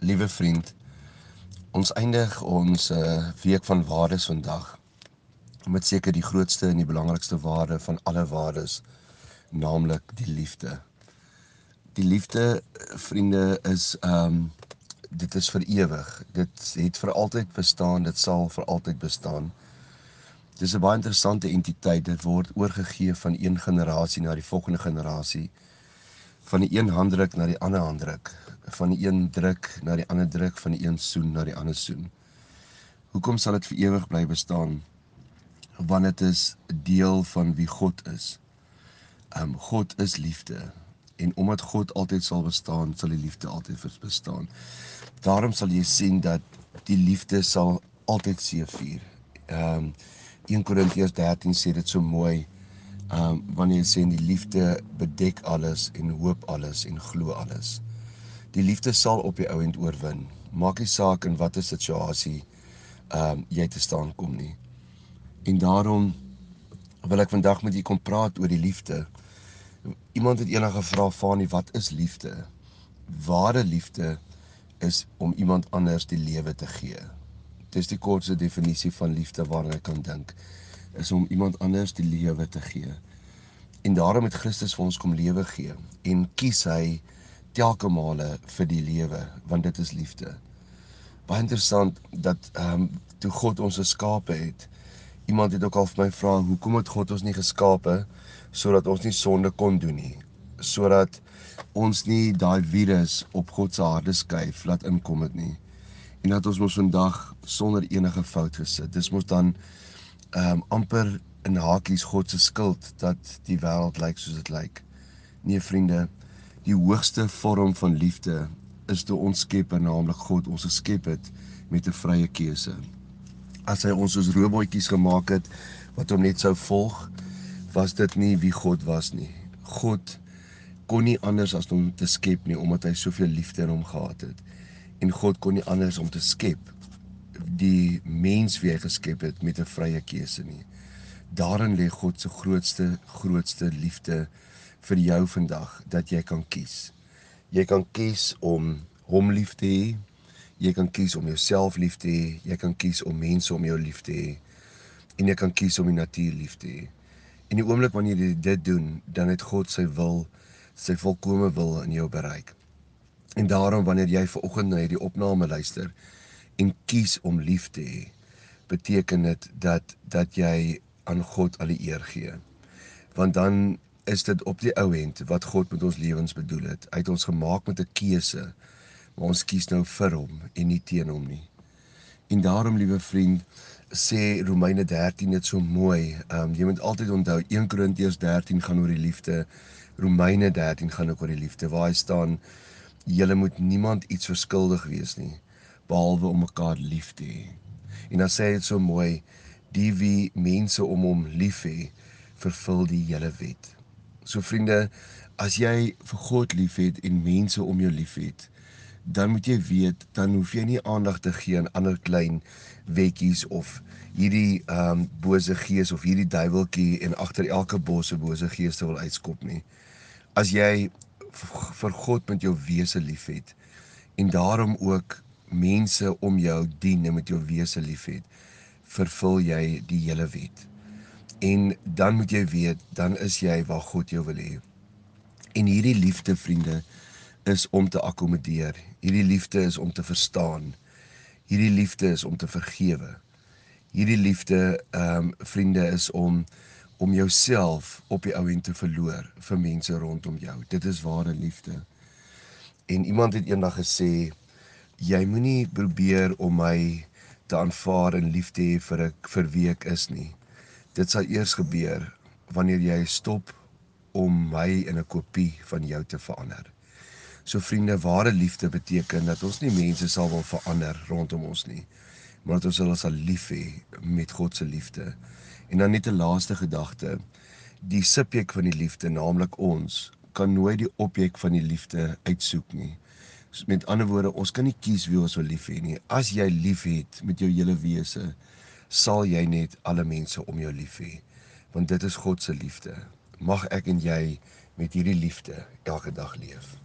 Liewe vriend, ons eindig ons uh, week van waardes vandag met seker die grootste en die belangrikste waarde van alle waardes, naamlik die liefde. Die liefde, vriende, is ehm um, dit is vir ewig. Dit het vir altyd bestaan, dit sal vir altyd bestaan. Dis 'n baie interessante entiteit. Dit word oorgegee van een generasie na die volgende generasie. Van die een handdruk na die ander handdruk van die een druk na die ander druk, van die een soen na die ander soen. Hoekom sal dit vir ewig bly bestaan? Want dit is deel van wie God is. Um God is liefde en omdat God altyd sal bestaan, sal die liefde altyd bestaan. Daarom sal jy sien dat die liefde sal altyd seëvier. Um 1 Korintiërs 13 sê dit so mooi. Um wanneer hy sê die liefde bedek alles en hoop alles en glo alles. Die liefde sal op die ou end oorwin. Maak nie saak in watter situasie ehm um, jy te staan kom nie. En daarom wil ek vandag met u kom praat oor die liefde. Iemand het eendag gevra van nie wat is liefde? Ware liefde is om iemand anders die lewe te gee. Dis die kortste definisie van liefde waarna ek kan dink is om iemand anders die lewe te gee. En daarom het Christus vir ons kom lewe gee en kies hy telke male vir die lewe want dit is liefde. Baie interessant dat ehm um, toe God ons geskape het, iemand het ook al vir my vra hoekom het God ons nie geskape sodat ons nie sonde kon doen nie, sodat ons nie daai virus op God se harde skyf laat inkom het nie. En dat ons mos vandag sonder enige fout gesit. Dis mos dan ehm um, amper in hakies God se skuld dat die wêreld lyk soos dit lyk. Nee vriende, die hoogste vorm van liefde is toe ons Skepper, naamlik God, ons geskep het met 'n vrye keuse. As hy ons soos robotjies gemaak het wat hom net sou volg, was dit nie wie God was nie. God kon nie anders as om te skep nie omdat hy soveel liefde in hom gehad het. En God kon nie anders om te skep die mens wie hy geskep het met 'n vrye keuse nie. Daarin lê God se grootste grootste liefde vir jou vandag dat jy kan kies. Jy kan kies om hom lief te hê. Jy kan kies om jouself lief te hê. Jy kan kies om mense om jou lief te hê. En jy kan kies om die natuur lief te hê. En die oomblik wanneer jy dit doen, dan het God sy wil, sy volkomme wil in jou bereik. En daarom wanneer jy ver oggend na hierdie opname luister en kies om lief te hê, beteken dit dat dat jy aan God al die eer gee. Want dan is dit op die ou end wat God met ons lewens bedoel het. Hy het ons gemaak met 'n keuse, maar ons kies nou vir hom en nie teen hom nie. En daarom, liewe vriend, sê Romeine 13 dit so mooi. Ehm um, jy moet altyd onthou 1 Korintiërs 13 gaan oor die liefde. Romeine 13 gaan ook oor die liefde. Waar hy staan, julle moet niemand iets verskuldig wees nie behalwe om mekaar lief te hê. En dan sê hy dit so mooi, die wie mense om hom lief hê, vervul die hele wet. So vriende, as jy vir God liefhet en mense om jou liefhet, dan moet jy weet dan hoef jy nie aandag te gee aan ander klein wetjies of hierdie ehm um, bose gees of hierdie duiweltjie en agter elke bosse bose geeste wil uitskop nie. As jy vir God met jou wese liefhet en daarom ook mense om jou dien en met jou wese liefhet, vervul jy die hele wet. En dan moet jy weet, dan is jy waar God jou wil hê. En hierdie liefde, vriende, is om te akkommodeer. Hierdie liefde is om te verstaan. Hierdie liefde is om te vergewe. Hierdie liefde, ehm um, vriende, is om om jouself op die ou end te verloor vir mense rondom jou. Dit is ware liefde. En iemand het eendag gesê, jy moenie probeer om my te aanvaar en lief te hê vir ek vir wie ek is nie. Dit sal eers gebeur wanneer jy stop om my in 'n kopie van jou te verander. So vriende, ware liefde beteken dat ons nie mense sal wil verander rondom ons nie, maar dat ons hulle sal lief hê met God se liefde. En dan net 'n laaste gedagte, die subjek van die liefde, naamlik ons, kan nooit die objek van die liefde uitsoek nie. So met ander woorde, ons kan nie kies wie ons wil lief hê nie. As jy liefhet met jou hele wese, sal jy net alle mense om jou lief hê? Want dit is God se liefde. Mag ek en jy met hierdie liefde elke dag leef